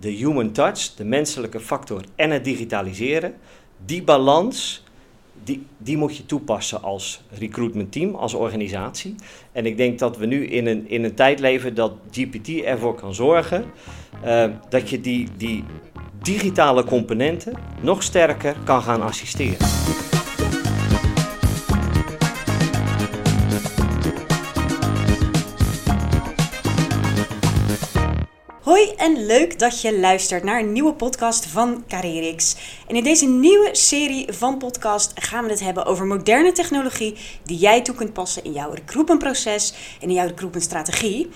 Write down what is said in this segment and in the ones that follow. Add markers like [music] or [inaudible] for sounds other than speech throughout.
de human touch, de menselijke factor en het digitaliseren, die balans, die, die moet je toepassen als recruitment team, als organisatie. En ik denk dat we nu in een, in een tijd leven dat GPT ervoor kan zorgen uh, dat je die, die digitale componenten nog sterker kan gaan assisteren. Leuk dat je luistert naar een nieuwe podcast van Carrierix. En in deze nieuwe serie van podcast gaan we het hebben over moderne technologie die jij toe kunt passen in jouw recruitmentproces en in jouw recruitmentstrategie.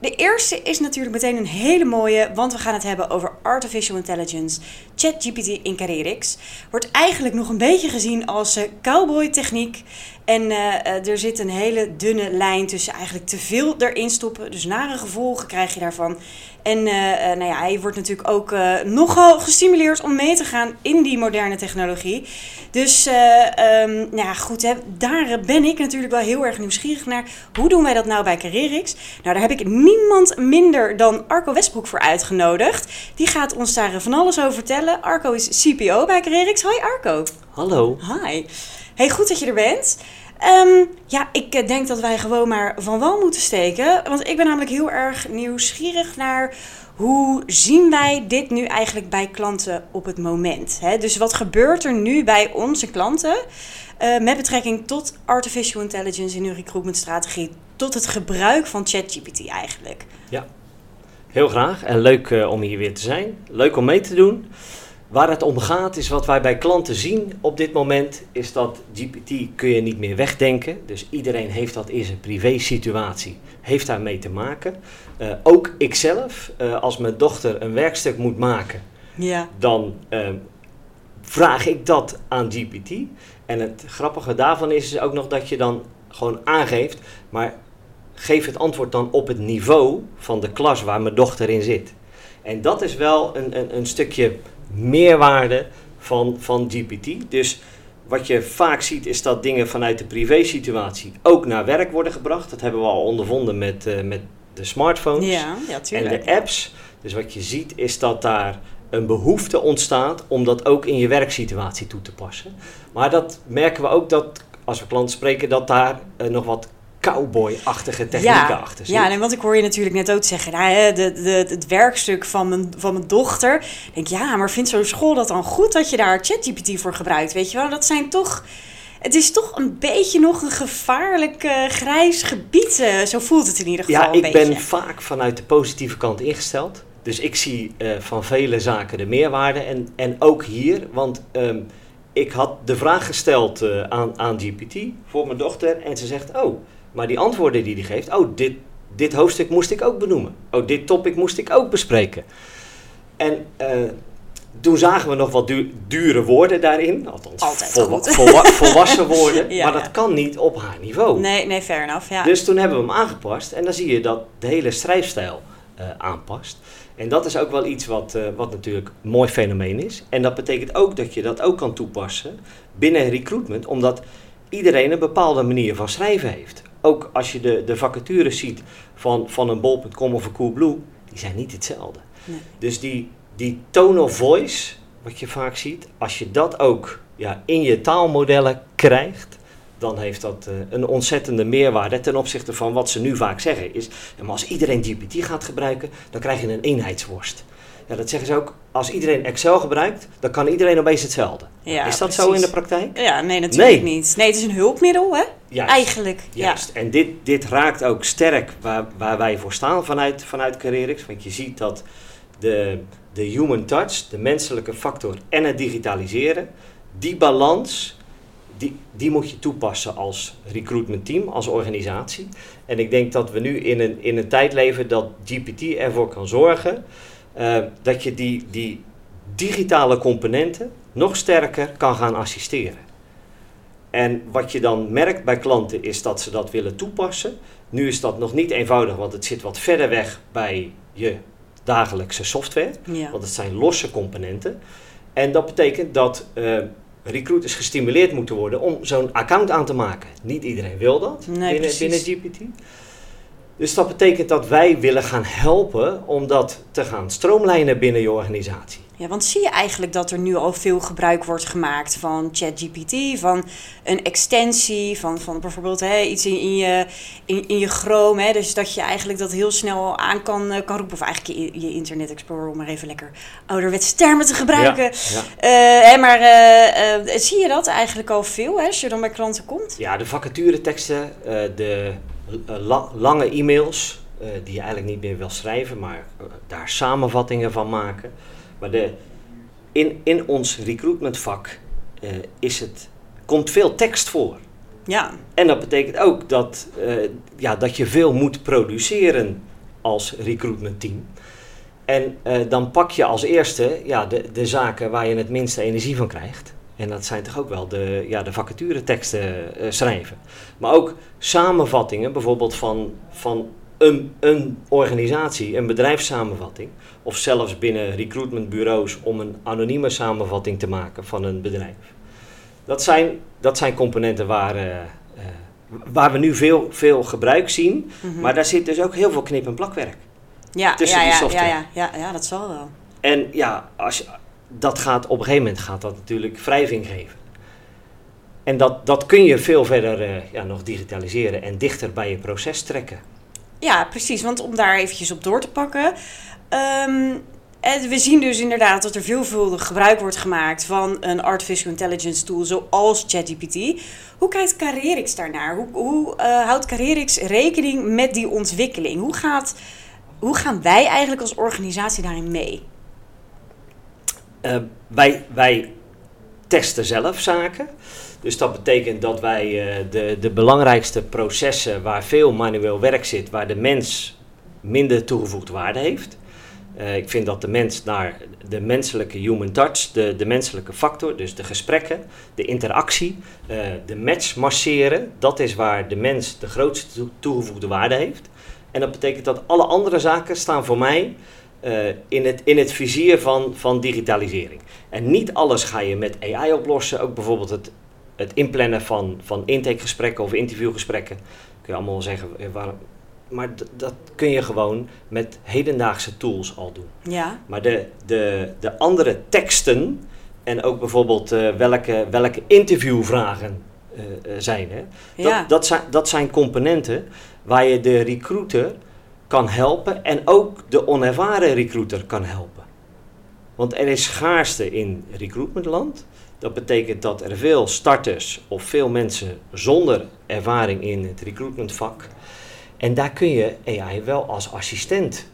De eerste is natuurlijk meteen een hele mooie, want we gaan het hebben over artificial intelligence, ChatGPT in Carrierix. Wordt eigenlijk nog een beetje gezien als uh, cowboy techniek. En uh, er zit een hele dunne lijn tussen eigenlijk te veel erin stoppen, dus nare gevolgen krijg je daarvan. En nou ja, hij wordt natuurlijk ook nogal gestimuleerd om mee te gaan in die moderne technologie. Dus um, nou ja, goed, hè, daar ben ik natuurlijk wel heel erg nieuwsgierig naar. Hoe doen wij dat nou bij Carrerix? Nou, daar heb ik niemand minder dan Arco Westbroek voor uitgenodigd. Die gaat ons daar van alles over vertellen. Arco is CPO bij Carrerix. Hoi Arco. Hallo. Hi. Hey, goed dat je er bent. Um, ja, ik denk dat wij gewoon maar van wal moeten steken. Want ik ben namelijk heel erg nieuwsgierig naar hoe zien wij dit nu eigenlijk bij klanten op het moment. Hè? Dus wat gebeurt er nu bij onze klanten uh, met betrekking tot artificial intelligence in hun recruitmentstrategie, tot het gebruik van ChatGPT eigenlijk? Ja, heel graag en leuk uh, om hier weer te zijn. Leuk om mee te doen. Waar het om gaat is wat wij bij klanten zien op dit moment, is dat GPT kun je niet meer wegdenken. Dus iedereen heeft dat in zijn privé situatie, heeft daarmee te maken. Uh, ook ikzelf, uh, als mijn dochter een werkstuk moet maken, ja. dan uh, vraag ik dat aan GPT. En het grappige daarvan is, is ook nog dat je dan gewoon aangeeft, maar geef het antwoord dan op het niveau van de klas waar mijn dochter in zit. En dat is wel een, een, een stukje meerwaarde van, van GPT. Dus wat je vaak ziet is dat dingen vanuit de privé-situatie ook naar werk worden gebracht. Dat hebben we al ondervonden met, uh, met de smartphones ja, ja, en de apps. Dus wat je ziet is dat daar een behoefte ontstaat om dat ook in je werksituatie toe te passen. Maar dat merken we ook dat als we klanten spreken, dat daar uh, nog wat cowboy-achtige technieken ja, achter zit. Ja, en want ik hoor je natuurlijk net ook zeggen, nou, de, de, het werkstuk van mijn, van mijn dochter. Ik denk, ja, maar vindt zo'n school dat dan goed dat je daar ChatGPT voor gebruikt? Weet je wel, dat zijn toch... Het is toch een beetje nog een gevaarlijk uh, grijs gebied. Uh, zo voelt het in ieder geval Ja, ik ben vaak vanuit de positieve kant ingesteld. Dus ik zie uh, van vele zaken de meerwaarde. En, en ook hier, want um, ik had de vraag gesteld aan, aan GPT voor mijn dochter. En ze zegt, oh, maar die antwoorden die hij geeft, oh, dit, dit hoofdstuk moest ik ook benoemen. Oh, dit topic moest ik ook bespreken. En uh, toen zagen we nog wat du dure woorden daarin. Althans, Altijd [laughs] volwassen woorden. Ja, maar dat ja. kan niet op haar niveau. Nee, nee, fair enough, ja. Dus toen hebben we hem aangepast. En dan zie je dat de hele schrijfstijl uh, aanpast. En dat is ook wel iets wat, uh, wat natuurlijk een mooi fenomeen is. En dat betekent ook dat je dat ook kan toepassen binnen recruitment. Omdat iedereen een bepaalde manier van schrijven heeft ook als je de, de vacatures ziet van, van een bol.com of een Coolblue, die zijn niet hetzelfde. Nee. Dus die, die tone of voice, wat je vaak ziet, als je dat ook ja, in je taalmodellen krijgt, dan heeft dat uh, een ontzettende meerwaarde ten opzichte van wat ze nu vaak zeggen. Is, maar als iedereen GPT gaat gebruiken, dan krijg je een eenheidsworst. Ja, dat zeggen ze ook. Als iedereen Excel gebruikt, dan kan iedereen opeens hetzelfde. Ja, is dat precies. zo in de praktijk? Ja, nee, natuurlijk Nee. niet. Nee, het is een hulpmiddel, hè? Juist. Eigenlijk, Juist. En dit, dit raakt ook sterk waar, waar wij voor staan vanuit, vanuit Carrierix. Want je ziet dat de, de human touch, de menselijke factor en het digitaliseren, die balans, die, die moet je toepassen als recruitment team, als organisatie. En ik denk dat we nu in een, in een tijd leven dat GPT ervoor kan zorgen uh, dat je die, die digitale componenten nog sterker kan gaan assisteren. En wat je dan merkt bij klanten is dat ze dat willen toepassen. Nu is dat nog niet eenvoudig, want het zit wat verder weg bij je dagelijkse software. Ja. Want het zijn losse componenten. En dat betekent dat uh, recruiters gestimuleerd moeten worden om zo'n account aan te maken. Niet iedereen wil dat Nee, binnen, binnen GPT. Dus dat betekent dat wij willen gaan helpen om dat te gaan stroomlijnen binnen je organisatie. Ja, want zie je eigenlijk dat er nu al veel gebruik wordt gemaakt van ChatGPT, van een extensie, van, van bijvoorbeeld hè, iets in, in, je, in, in je Chrome. Hè, dus dat je eigenlijk dat heel snel aan kan, eh, kan roepen. Of eigenlijk je, je Internet Explorer, om maar even lekker ouderwetse termen te gebruiken. Ja, Eh, hè, maar eh, zie je dat eigenlijk al veel hè, als je dan bij klanten komt? Ja, de vacatureteksten, de la- lange e-mails, eh, die je eigenlijk niet meer wil schrijven, maar eh, daar samenvattingen van maken. Maar de, in, in ons recruitmentvak eh, is het, komt veel tekst voor. Ja, En dat betekent ook dat, eh, ja, dat je veel moet produceren als recruitmentteam. En eh, dan pak je als eerste ja, de, de zaken waar je het minste energie van krijgt. En dat zijn toch ook wel de, ja, de vacatureteksten eh, schrijven. Maar ook samenvattingen, bijvoorbeeld van, van een, een organisatie, een bedrijfssamenvatting. Of zelfs binnen recruitmentbureaus om een anonieme samenvatting te maken van een bedrijf. Dat zijn, dat zijn componenten waar, eh, eh, waar we nu veel, veel gebruik zien. Mhm. Maar daar zit dus ook heel veel knip- en plakwerk. ja, tussen ja, die software. Ja, ja, ja, ja, dat zal wel. En ja, als je, dat gaat, op een gegeven moment gaat dat natuurlijk wrijving geven. En dat, dat kun je veel verder eh, ja, nog digitaliseren en dichter bij je proces trekken. Ja, precies. Want om daar eventjes op door te pakken. en we zien dus inderdaad dat er veelvuldig gebruik wordt gemaakt van een artificial intelligence tool zoals ChatGPT. Hoe kijkt Carrerix daarnaar? Hoe, hoe eh, houdt Carrerix rekening met die ontwikkeling? Hoe, gaat, hoe gaan wij eigenlijk als organisatie daarin mee? Eh, wij, wij testen zelf zaken. Dus dat betekent dat wij eh, de, de belangrijkste processen waar veel manueel werk zit, waar de mens minder toegevoegde waarde heeft. Eh, ik vind dat de mens naar de menselijke human touch, de, de menselijke factor, dus de gesprekken, de interactie, de match masseren, dat is waar de mens de grootste toe- toegevoegde waarde heeft. En dat betekent dat alle andere zaken staan voor mij eh, in, het, in het vizier van, van digitalisering. En niet alles ga je met AI oplossen. Ook bijvoorbeeld het, het inplannen van, van intakegesprekken of interviewgesprekken. Kun je allemaal zeggen, eh, waar, maar dat kun je gewoon met hedendaagse tools al doen. Ja, Maar de, de, de andere teksten en ook bijvoorbeeld eh, welke, welke interviewvragen zijn. Hè? Dat, ja. dat, zijn, dat zijn componenten waar je de recruiter kan helpen en ook de onervaren recruiter kan helpen. Want er is schaarste in recruitmentland. Dat betekent dat er veel starters of veel mensen zonder ervaring in het recruitmentvak. En daar kun je AI wel als assistent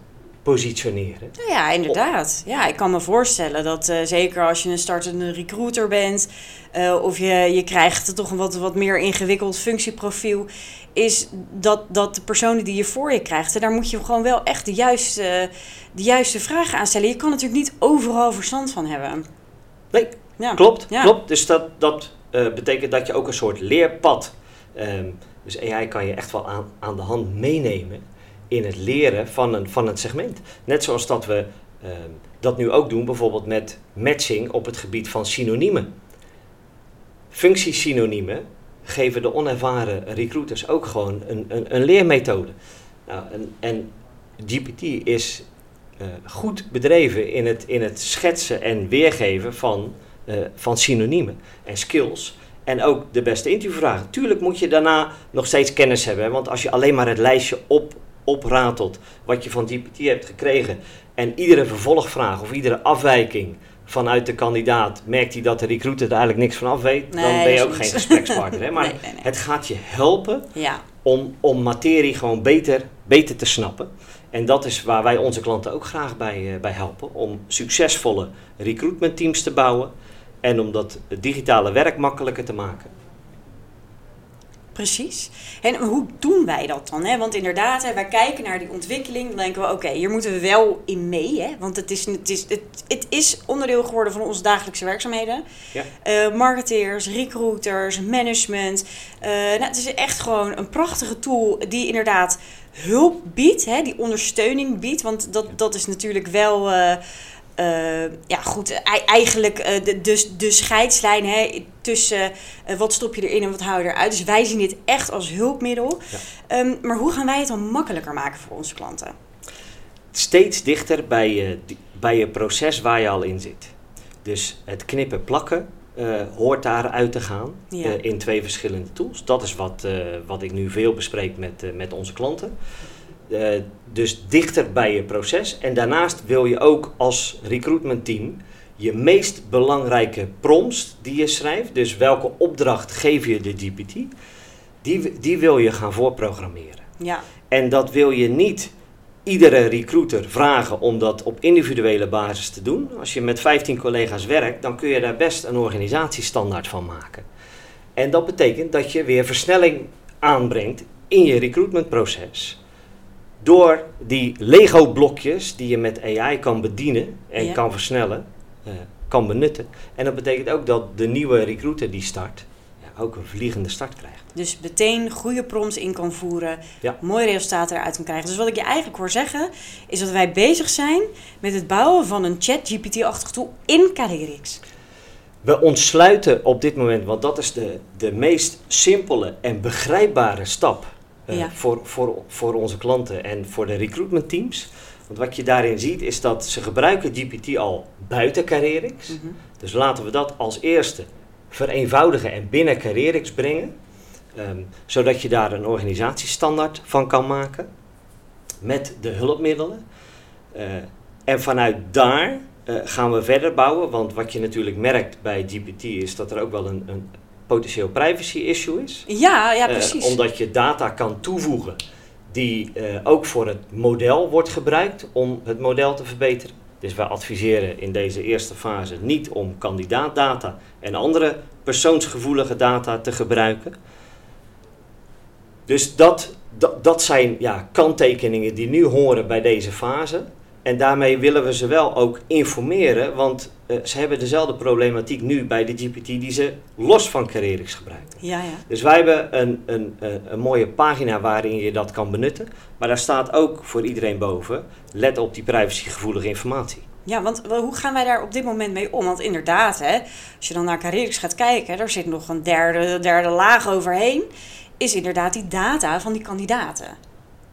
positioneren. Nou ja, inderdaad. Ja, ik kan me voorstellen dat eh, zeker als je een startende recruiter bent, eh, of je, je krijgt toch een wat, wat meer ingewikkeld functieprofiel, is dat, dat de personen die je voor je krijgt, hè, daar moet je gewoon wel echt de juiste, de juiste vragen aan stellen. Je kan natuurlijk niet overal verstand van hebben. Nee, Ja. Klopt, Ja. klopt. Dus dat, dat eh, betekent dat je ook een soort leerpad. ehm, dus AI kan je echt wel aan, aan de hand meenemen in het leren van een, van een segment. Net zoals dat we ehm, dat nu ook doen, bijvoorbeeld met matching op het gebied van synoniemen. Functiesynoniemen geven de onervaren recruiters ook gewoon een, een, een leermethode. Nou, en, en GPT is eh, goed bedreven in het, in het schetsen en weergeven van eh, van synoniemen en skills. En ook de beste interviewvragen. Tuurlijk moet je daarna nog steeds kennis hebben. Want als je alleen maar het lijstje op, opratelt wat je van GPT hebt gekregen. En iedere vervolgvraag of iedere afwijking vanuit de kandidaat merkt hij dat de recruiter er eigenlijk niks van af weet. dan ben je ook geen gesprekspartner. Hè? [laughs] Maar Nee, nee, nee. het gaat je helpen Ja, om, om materie gewoon beter, beter te snappen. En dat is waar wij onze klanten ook graag bij, eh, bij helpen. Om succesvolle recruitmentteams te bouwen. En om dat digitale werk makkelijker te maken. Precies. En hoe doen wij dat dan? Hè? Want inderdaad, hè, wij kijken naar die ontwikkeling. Dan denken we, oké, hier moeten we wel in mee. Hè? Want het is, het, is, het, het is onderdeel geworden van onze dagelijkse werkzaamheden. Ja. Eh, marketeers, recruiters, management. Eh, nou, het is echt gewoon een prachtige tool die inderdaad hulp biedt, hè, die ondersteuning biedt. Want dat, dat is natuurlijk wel. eh, eh, ja, goed, eigenlijk eh, de, de, de scheidslijn hè, tussen eh, wat stop je erin en wat hou je eruit. Dus wij zien dit echt als hulpmiddel. Ja. Ehm, maar hoe gaan wij het dan makkelijker maken voor onze klanten? steeds dichter bij je, bij je proces waar je al in zit. Dus het knippen plakken eh, hoort daaruit te gaan Ja. in twee verschillende tools. Dat is wat, wat ik nu veel bespreek met, met onze klanten. Eh, dus dichter bij je proces. En daarnaast wil je ook als recruitment team je meest belangrijke prompts die je schrijft, dus welke opdracht geef je de GPT, die, die wil je gaan voorprogrammeren. Ja, En dat wil je niet iedere recruiter vragen om dat op individuele basis te doen. Als je met 15 collega's werkt, dan kun je daar best een organisatiestandaard van maken. En dat betekent dat je weer versnelling aanbrengt in je recruitmentproces. Door die Lego-blokjes die je met AI kan bedienen en Ja. kan versnellen, eh, kan benutten. En dat betekent ook dat de nieuwe recruiter die start, ja, ook een vliegende start krijgt. dus meteen goede prompts in kan voeren, Ja. mooie resultaten eruit kan krijgen. Dus wat ik je eigenlijk hoor zeggen, is dat wij bezig zijn met het bouwen van een chat-GPT-achtig tool in Carrierix. We ontsluiten op dit moment, want dat is de, de meest simpele en begrijpbare stap eh, Ja. voor, voor, voor onze klanten en voor de recruitment teams. Want wat je daarin ziet is dat ze gebruiken GPT al buiten Carrierix. Mhm. Dus laten we dat als eerste vereenvoudigen en binnen Carrierix brengen. ehm, zodat je daar een organisatiestandaard van kan maken. Met de hulpmiddelen. Eh, en vanuit daar eh, gaan we verder bouwen. Want wat je natuurlijk merkt bij GPT is dat er ook wel een, een potentieel privacy issue is. Ja, ja, Eh, precies. omdat je data kan toevoegen die eh, ook voor het model wordt gebruikt om het model te verbeteren. Dus wij adviseren in deze eerste fase niet om kandidaatdata en andere persoonsgevoelige data te gebruiken. Dus dat, dat, dat zijn ja, kanttekeningen die nu horen bij deze fase. En daarmee willen we ze wel ook informeren, want eh, ze hebben dezelfde problematiek nu bij de GPT die ze los van Carrierix gebruiken. Ja, ja. Dus wij hebben een, een, een, een mooie pagina waarin je dat kan benutten. Maar daar staat ook voor iedereen boven, let op die privacygevoelige informatie. Ja, want hoe gaan wij daar op dit moment mee om? Want inderdaad, hè, als je dan naar Carrierix gaat kijken, daar zit nog een derde, derde laag overheen. Is inderdaad die data van die kandidaten.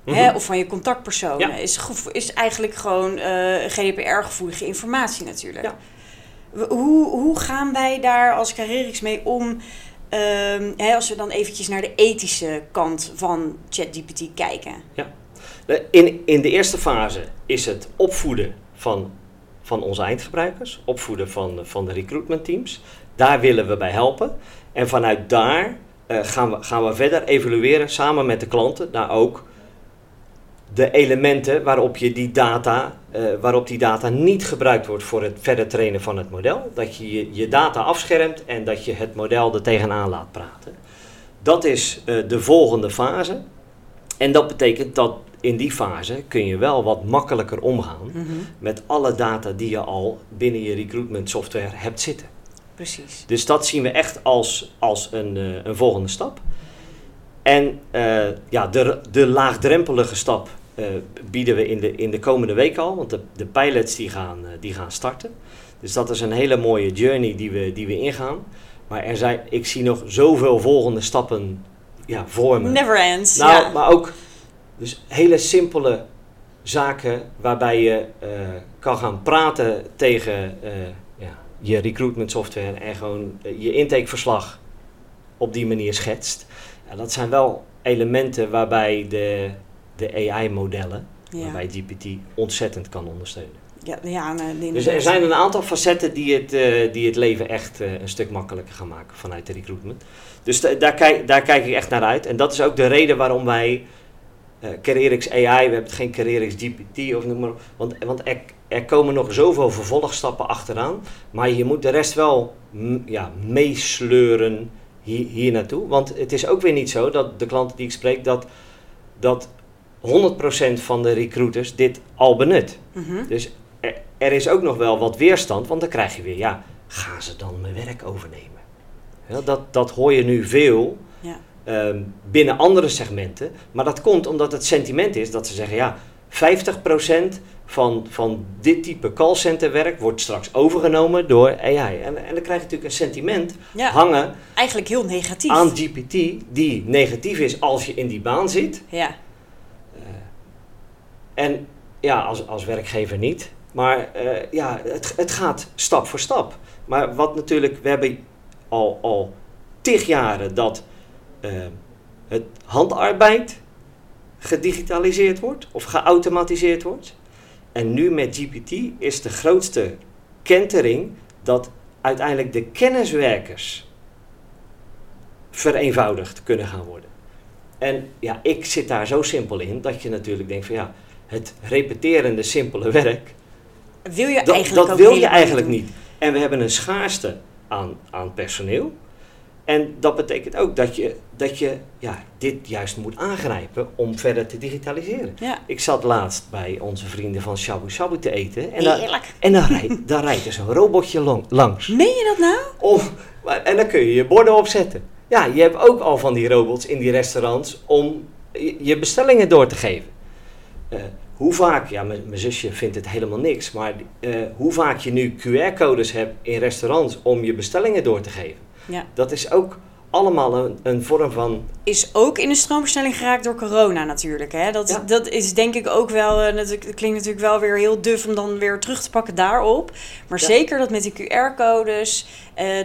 Hè, Mhm. of van je contactpersonen. Ja. Is, is eigenlijk gewoon eh, GDPR-gevoelige informatie natuurlijk. Ja. Hoe, hoe gaan wij daar als Carrierix mee om? ehm, hè, als we dan eventjes naar de ethische kant van ChatGPT kijken. Eh, In, in de eerste fase is het opvoeden van, van onze eindgebruikers, opvoeden van, van de recruitment teams. Daar willen we bij helpen. En vanuit daar eh, gaan, we, gaan we verder evalueren samen met de klanten naar ook de elementen waarop je die data, eh, waarop die data niet gebruikt wordt voor het verder trainen van het model. Dat je je, je data afschermt en dat je het model er tegenaan laat praten. Dat is eh, de volgende fase. En dat betekent dat in die fase kun je wel wat makkelijker omgaan Mhm, met alle data die je al binnen je recruitment software hebt zitten. Precies. Dus dat zien we echt als, als een, eh, een volgende stap. En ja, de, de laagdrempelige stap eh, bieden we in de, in de komende week al, want de, de pilots die gaan, eh, die gaan starten. Dus dat is een hele mooie journey die we, die we ingaan. Maar er zijn, ik zie nog zoveel volgende stappen ja, voor me. Never ends. Nou, maar ook dus hele simpele zaken waarbij je eh, kan gaan praten tegen ja, je recruitment software en gewoon je intakeverslag op die manier schetst. Ja, dat zijn wel elementen waarbij de, de AI-modellen, ja. waarbij GPT ontzettend kan ondersteunen. Ja, ja, nee, Dus er zijn een aantal facetten die het, eh, die het leven echt eh, een stuk makkelijker gaan maken vanuit de recruitment. Dus da- daar, kijk, daar kijk ik echt naar uit. En dat is ook de reden waarom wij eh Carrierix AI, we hebben het geen Carrierix GPT of noem maar op. Want, want er, er komen nog zoveel vervolgstappen achteraan. Maar je moet de rest wel ja, meesleuren hier, hier naartoe. Want het is ook weer niet zo dat de klanten die ik spreek, dat, dat 100% van de recruiters dit al benut. Mhm. Dus er, er is ook nog wel wat weerstand, want dan krijg je weer, ja, gaan ze dan mijn werk overnemen? Ja, dat, dat hoor je nu veel Ja. ehm, binnen andere segmenten, maar dat komt omdat het sentiment is dat ze zeggen, ja, 50% van, van dit type callcenterwerk wordt straks overgenomen door AI. En, en dan krijg je natuurlijk een sentiment Ja, hangen eigenlijk heel negatief. aan GPT die negatief is als je in die baan zit. Ja, En ja, als, als werkgever niet. Maar eh, ja, het, het gaat stap voor stap. Maar wat natuurlijk, we hebben al, al tig jaren dat eh, het handarbeid gedigitaliseerd wordt of geautomatiseerd wordt. En nu met GPT is de grootste kentering dat uiteindelijk de kenniswerkers vereenvoudigd kunnen gaan worden. En ja, ik zit daar zo simpel in dat je natuurlijk denkt van ja, het repeterende simpele werk, wil je dat, eigenlijk dat wil je eigenlijk doen. niet. En we hebben een schaarste aan, aan personeel. En dat betekent ook dat je, dat je ja, dit juist moet aangrijpen om verder te digitaliseren. Ja, Ik zat laatst bij onze vrienden van Shabu Shabu te eten. En, daar, en dan, [laughs] rijdt, dan rijdt er zo'n robotje langs. Meen je dat nou? Maar- en dan kun je je borden opzetten. Ja, je hebt ook al van die robots in die restaurants om je bestellingen door te geven. Eh, hoe vaak, ja, mijn zusje vindt het helemaal niks, maar eh, hoe vaak je nu QR-codes hebt in restaurants om je bestellingen door te geven, Ja. dat is ook allemaal een, een vorm van. Is ook in de stroomversnelling geraakt door corona natuurlijk. Hè? Dat, Ja. dat is denk ik ook wel, eh, dat dat klinkt natuurlijk wel weer heel duf om dan weer terug te pakken daarop. Maar Ja. zeker dat met die QR-codes,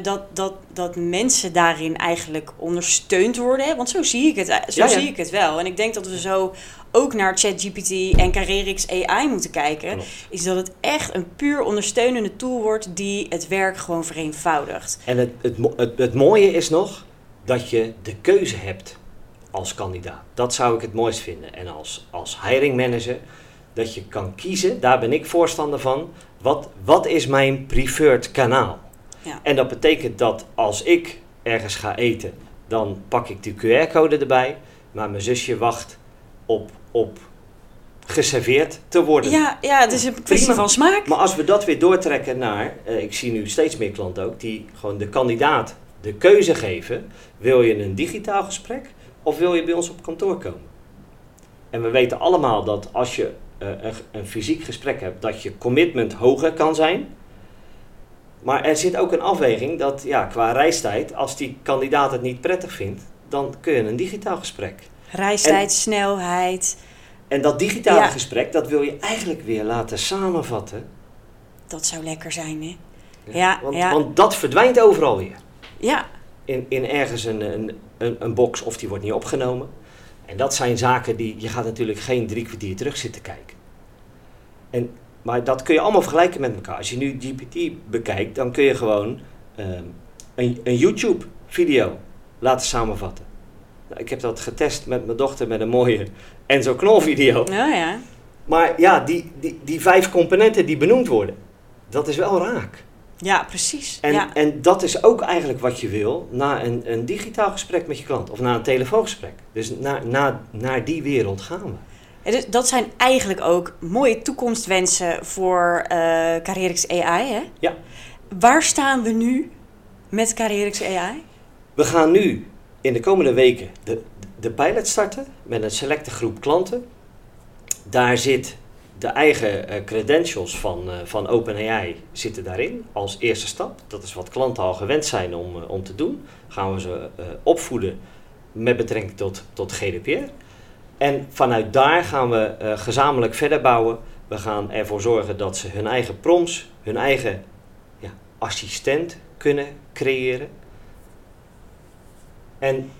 dat, dat, dat mensen daarin eigenlijk ondersteund worden. Hè? Want zo zie ik het, zo ja. zie ik het wel. En ik denk dat we zo ook naar ChatGPT en Carerix AI moeten kijken. Klopt. Is dat het echt een puur ondersteunende tool wordt die het werk gewoon vereenvoudigt. En het, het, het, het mooie is nog dat je de keuze hebt als kandidaat. Dat zou ik het mooist vinden. En als, als hiring manager, dat je kan kiezen, daar ben ik voorstander van. Wat, wat is mijn preferred kanaal? Ja. En dat betekent dat als ik ergens ga eten, dan pak ik de QR-code erbij. Maar mijn zusje wacht op, op geserveerd te worden. Ja, ja, het is een kwestie van smaak. Maar als we dat weer doortrekken naar, eh, ik zie nu steeds meer klanten ook, die gewoon de kandidaat de keuze geven: wil je een digitaal gesprek of wil je bij ons op kantoor komen? En we weten allemaal dat als je eh, een, een fysiek gesprek hebt, dat je commitment hoger kan zijn. Maar er zit ook een afweging dat ja, qua reistijd, als die kandidaat het niet prettig vindt, dan kun je een digitaal gesprek. Reistijd, snelheid, En dat digitale Ja. gesprek, dat wil je eigenlijk weer laten samenvatten. dat zou lekker zijn, hè? Ja, want, ja. want dat verdwijnt overal weer. Ja, In, in ergens een, een, een, een box of die wordt niet opgenomen. En dat zijn zaken die, je gaat natuurlijk geen drie kwartier terug zitten kijken. En, maar dat kun je allemaal vergelijken met elkaar. Als je nu GPT bekijkt, dan kun je gewoon ehm, een, een YouTube video laten samenvatten. Nou, ik heb dat getest met mijn dochter met een mooie Enzo Knol video. ja. Maar ja, die, die, die vijf componenten die benoemd worden, dat is wel raak. Ja, precies. En, ja. en dat is ook eigenlijk wat je wil na een, een digitaal gesprek met je klant of na een telefoongesprek. Dus na, na, naar die wereld gaan we. En dus dat zijn eigenlijk ook mooie toekomstwensen voor eh Carrierix AI, hè? Ja. Waar staan we nu met Carrierix AI? We gaan nu in de komende weken de, de pilot starten met een selecte groep klanten. Daar zit de eigen eh, credentials van, eh, van OpenAI zitten daarin als eerste stap. Dat is wat klanten al gewend zijn om, eh, om te doen. Gaan we ze opvoeden met betrekking tot, tot GDPR. En vanuit daar gaan we gezamenlijk verder bouwen. We gaan ervoor zorgen dat ze hun eigen prompts, hun eigen ja, assistent kunnen creëren. En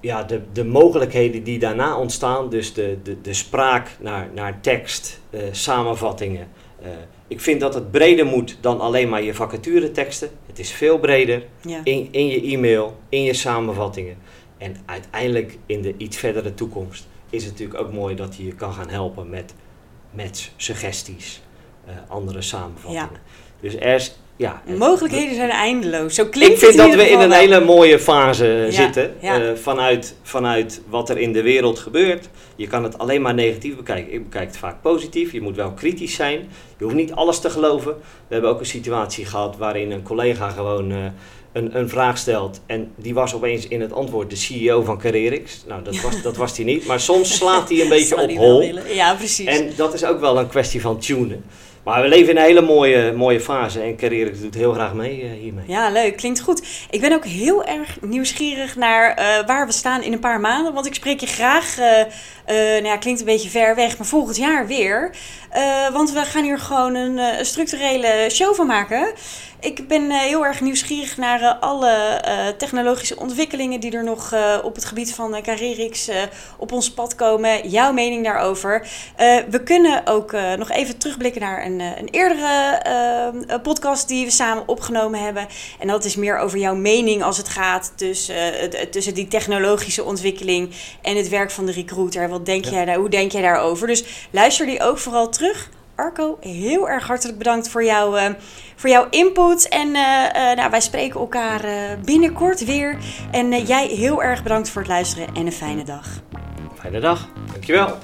ja, de, de mogelijkheden die daarna ontstaan, dus de, de, de spraak naar, naar tekst, eh, samenvattingen. eh, ik vind dat het breder moet dan alleen maar je vacatureteksten. Het is veel breder Ja. in, in je e-mail, in je samenvattingen. En uiteindelijk in de iets verdere toekomst is het natuurlijk ook mooi dat hij je kan gaan helpen met, met suggesties, eh, andere samenvattingen. Dus er is, ja, Mogelijkheden zijn eindeloos. Zo klinkt ik vind het dat we in een hele mooie fase Ja, zitten. ja. eh, vanuit, vanuit wat er in de wereld gebeurt. Je kan het alleen maar negatief bekijken. Ik bekijk het vaak positief. Je moet wel kritisch zijn. Je hoeft niet alles te geloven. We hebben ook een situatie gehad waarin een collega gewoon eh, een, een vraag stelt. En die was opeens in het antwoord de CEO van Carerix. Nou, dat was, dat was hij niet. Maar soms slaat hij een [laughs] beetje op hol. Ja, precies. En dat is ook wel een kwestie van tunen. Maar we leven in een hele mooie, mooie fase. En Carerix doet heel graag mee eh, hiermee. Ja, leuk. Klinkt goed. Ik ben ook heel erg nieuwsgierig naar eh, waar we staan in een paar maanden. Want ik spreek je graag, eh, nou ja, klinkt een beetje ver weg, maar volgend jaar weer. Want we gaan hier gewoon een structurele show van maken. Ik ben eh, heel erg nieuwsgierig naar eh, alle eh, technologische ontwikkelingen die er nog op het gebied van eh, op ons pad komen. Jouw mening daarover. We kunnen ook nog even terugblikken naar een, een eerdere podcast die we samen opgenomen hebben. En dat is meer over jouw mening als het gaat tussen, tussen die technologische ontwikkeling en het werk van de recruiter. Wat denk Ja. jij daar, hoe denk jij daarover? Dus luister die ook vooral terug. Arco, heel erg hartelijk bedankt voor, jou, eh, voor jouw input. En eh, eh, nou, wij spreken elkaar binnenkort weer. En jij heel erg bedankt voor het luisteren en een fijne dag. Fijne dag. Dankjewel.